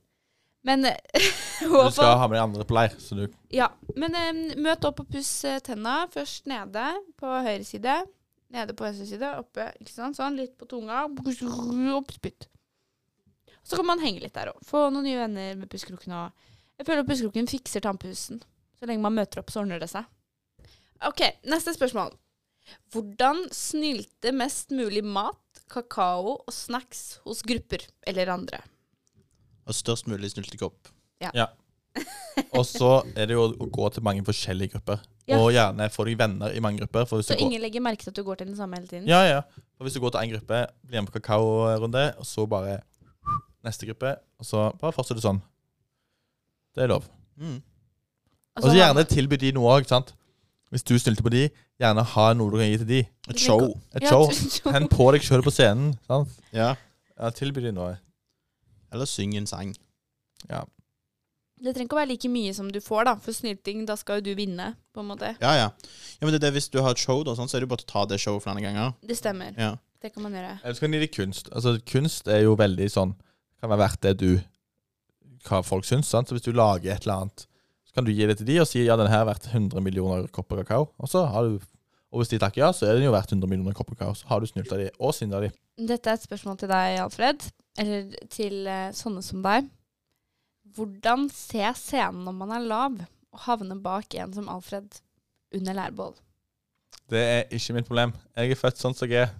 Speaker 3: Men eh, (laughs)
Speaker 1: Du skal ha med de andre på leir, så du
Speaker 3: ja, men um, møt opp og puss eh, tenna. Først nede på høyre side. Nede på venstre side. Oppe. ikke sant? Sånn, litt på tunga. Opp, spytt. Så kan man henge litt der òg. Få noen nye venner med pussekroken. og- Jeg føler at pussekroken fikser tannpussen. Så lenge man møter opp, så ordner det seg. OK, neste spørsmål. Hvordan snylte mest mulig mat, kakao og snacks hos grupper eller andre?
Speaker 2: Og størst mulig snyltekopp.
Speaker 1: Og så er det jo å gå til mange forskjellige grupper.
Speaker 3: Ja.
Speaker 1: Og gjerne få deg venner i mange grupper. For hvis
Speaker 3: Så
Speaker 1: du går,
Speaker 3: ingen legger merke til at du går til den samme hele tiden?
Speaker 1: ja, ja. For hvis du går til én gruppe, blir med på kakaorunde, og så bare neste gruppe, og så bare fortsetter du sånn. Det er lov.
Speaker 2: Mm.
Speaker 1: Og
Speaker 3: Altså,
Speaker 1: så gjerne tilby de noe òg, sant. Hvis du stilte på de, gjerne ha noe du kan gi til de.
Speaker 2: Et show.
Speaker 1: Et (laughs) show.
Speaker 3: show.
Speaker 1: På deg sjøl på scenen. sant?
Speaker 2: Ja.
Speaker 1: Ja, tilby de noe.
Speaker 2: Eller syng en sang.
Speaker 3: Det trenger ikke å være like mye som du får, da. For snylting, da skal jo du vinne, på en måte.
Speaker 2: Ja, ja. ja men det er det, Hvis du har et show, da, sånn, så er det jo bare å ta det showet flere ganger.
Speaker 3: Det stemmer.
Speaker 2: Ja.
Speaker 3: Det kan man gjøre.
Speaker 1: Eller så kan de gi deg kunst. Altså, kunst er jo veldig sånn Kan være verdt det du Hva folk syns. sant? Så hvis du lager et eller annet, så kan du gi det til de og si ja, den her er verdt 100 millioner kopper kakao. Og så har du Og hvis de takker ja, så er den jo verdt 100 millioner kopper kakao. Så har du snylta de og synda de.
Speaker 3: Dette er et spørsmål til deg, Alfred. Eller til eh, sånne som deg. Hvordan se scenen når man er lav, og havne bak en som Alfred under lærbål?
Speaker 1: Det er ikke mitt problem. Jeg er født sånn som jeg er.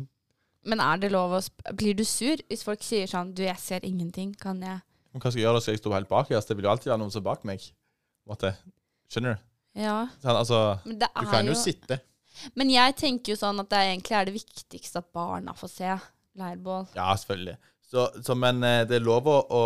Speaker 3: Men er det lov å sp Blir du sur hvis folk sier sånn Du, jeg ser ingenting. Kan jeg
Speaker 1: Men hva skal jeg gjøre da? Skal jeg stå helt bak? Altså, det vil jo alltid være noen som er bak meg. Måte. Skjønner du?
Speaker 3: Ja.
Speaker 1: Sånn, altså,
Speaker 3: Men det
Speaker 2: Du kan jo
Speaker 3: jo
Speaker 2: sitte.
Speaker 3: Men jeg tenker jo sånn at det egentlig er det viktigste at barna får se leirbål.
Speaker 1: ja, selvfølgelig. Så, så, men eh, det er lov å, å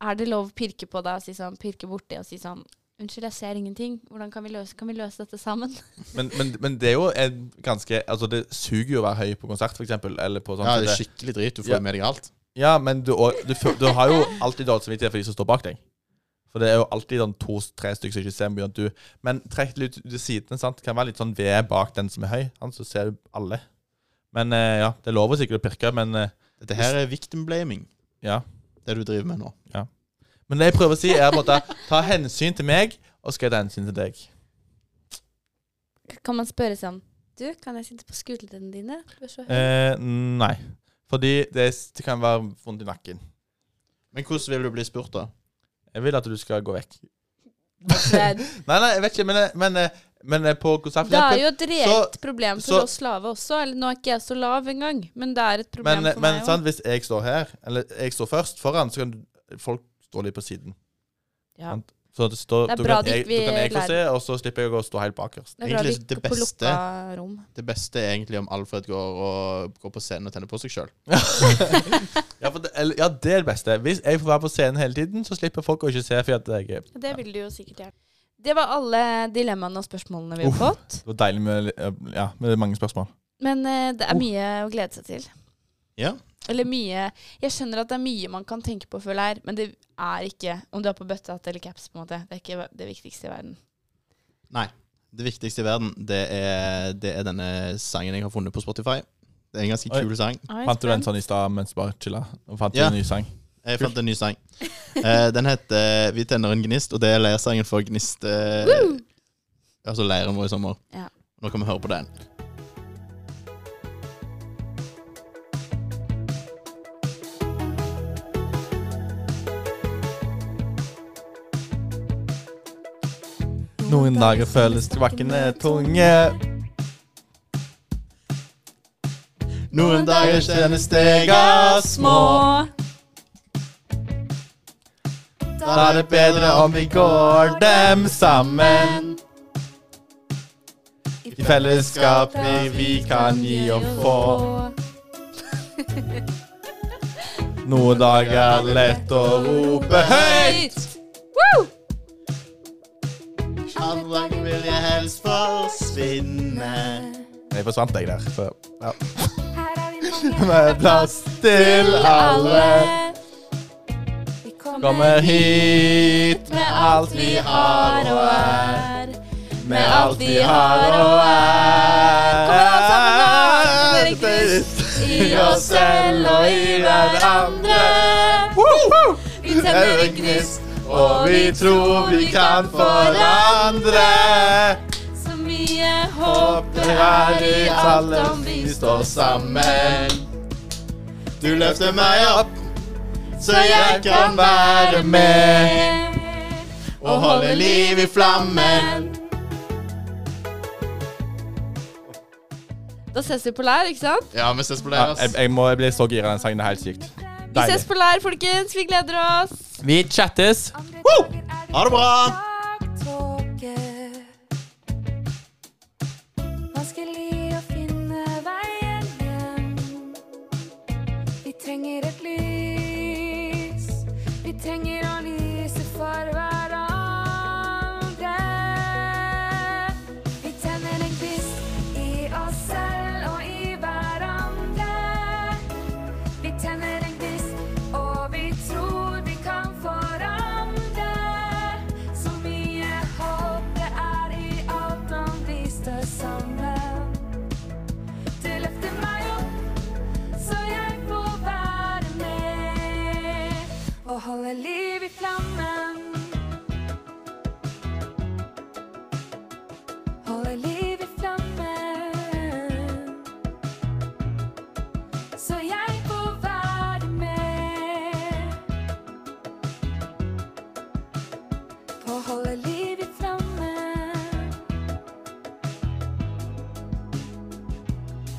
Speaker 3: Er det lov å pirke på deg og si sånn, pirke borti og si sånn Unnskyld, jeg ser ingenting. Hvordan kan vi løse, kan vi løse dette sammen? (laughs)
Speaker 1: men, men, men det er jo en ganske Altså, det suger jo å være høy på konsert, for eksempel. Eller på sånn
Speaker 2: Ja, det er skikkelig drit. Du får
Speaker 1: Ja.
Speaker 2: med deg alt.
Speaker 1: Ja, men du, du, du har jo alltid dårlig samvittighet for de som står bak deg. For det er jo alltid sånn to-tre stykker som ikke ser mye. Du, men trekk litt ut til siden. sant? Det kan være litt sånn ved bak den som er høy. Sant? så ser du alle. Men eh, ja, det lover sikkert å pirke, men eh,
Speaker 2: Dette her er victim blaming,
Speaker 1: ja.
Speaker 2: det du driver med nå.
Speaker 1: Men det jeg prøver å si, er måte ta hensyn til meg, og skal jeg ta hensyn til deg.
Speaker 3: Kan man spørre sånn Du, kan jeg sitte på skuldrene dine?
Speaker 1: Eh, nei. Fordi det, det kan være vondt i nakken.
Speaker 2: Men hvordan vil du bli spurt, da?
Speaker 1: Jeg vil at du skal gå vekk. (laughs) Nei, nei, jeg vet ikke, men, men, men på konsert
Speaker 3: Det er jo et reelt problem for
Speaker 1: så-
Speaker 3: oss lave også. Eller nå er ikke jeg så lav engang, men det er et problem
Speaker 1: Men,
Speaker 3: for
Speaker 1: men
Speaker 3: meg
Speaker 1: sant,
Speaker 3: Men
Speaker 1: hvis jeg står her, eller jeg står først foran, så kan folk stå litt på siden.
Speaker 3: Ja.
Speaker 1: sant? Så det står,
Speaker 3: Det er bra
Speaker 1: du
Speaker 3: kan
Speaker 1: jeg, kan jeg få se, og så slipper jeg å stå helt bakerst.
Speaker 3: Det
Speaker 2: Egentlig det beste- Det beste er egentlig om Alfred går, og, går på scenen og tenner på seg sjøl. (laughs)
Speaker 1: Ja, ja, det er det beste. Hvis jeg får være på scenen hele tiden, så slipper folk å ikke se. For at jeg, er-
Speaker 3: Det vil du jo sikkert gjøre. Det var alle dilemmaene og spørsmålene vi har
Speaker 1: Uff.
Speaker 3: fått.
Speaker 1: det var deilig med, ja, med mange spørsmål.
Speaker 3: Men uh, det er
Speaker 1: mye
Speaker 3: mye å glede seg til.
Speaker 2: Ja.
Speaker 3: Eller mye Jeg skjønner at det er mye man kan tenke på før leir men det er ikke om du er på bøttehatt eller caps. på en måte Det er ikke det viktigste i verden.
Speaker 2: Nei. Det viktigste i verden, det er, det er denne sangen jeg har funnet på Spotify. Det er en ganske
Speaker 1: Oi.
Speaker 2: kul sang.
Speaker 3: Oi,
Speaker 1: Fant du den sånn i stad mens du bare chilla? Og fant
Speaker 2: Ja.
Speaker 1: du en ny sang?
Speaker 2: Jeg fant en ny sang. (laughs) Eh, den heter 'Vi tenner en gnist', og det er leirsangen for Gnist... Eh, altså leiren vår i sommer.
Speaker 3: Ja.
Speaker 2: Nå kan vi høre på den.
Speaker 1: Noen dager føles bakkene tunge.
Speaker 2: Noen dager kjennes stega små.
Speaker 1: Da er det bedre om vi går dem sammen. I fellesskap vi, vi kan gi og få. Noen dager er lett å rope høyt.
Speaker 2: Helst forsvinne.
Speaker 1: Jeg forsvant deg der. Så, ja. Med (laughs) plass til alle.
Speaker 4: Vi
Speaker 1: Kommer hit med alt vi har og er. Med alt vi har og er. I oss selv og i hverandre.
Speaker 3: Vi
Speaker 1: Det er en gnist, og vi tror vi kan forandre. Håp det er i alle vi står sammen. Du løfter meg opp, så jeg kan være med. Og holde liv i flammen.
Speaker 3: Da ses vi på lær, ikke sant?
Speaker 2: Ja, vi ses på
Speaker 1: Ja,
Speaker 2: leir.
Speaker 1: jeg, jeg, må, jeg blir så gira av den sangen. Det er helt sykt.
Speaker 3: Vi
Speaker 1: Deilig.
Speaker 3: ses på lær, folkens. Vi gleder oss.
Speaker 1: Vi chattes.
Speaker 2: Ha det bra!
Speaker 4: holder livet flamme.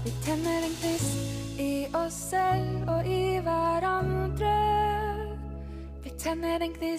Speaker 4: Vi tenner en gnist i oss selv og i hverandre. Vi tenner en gnist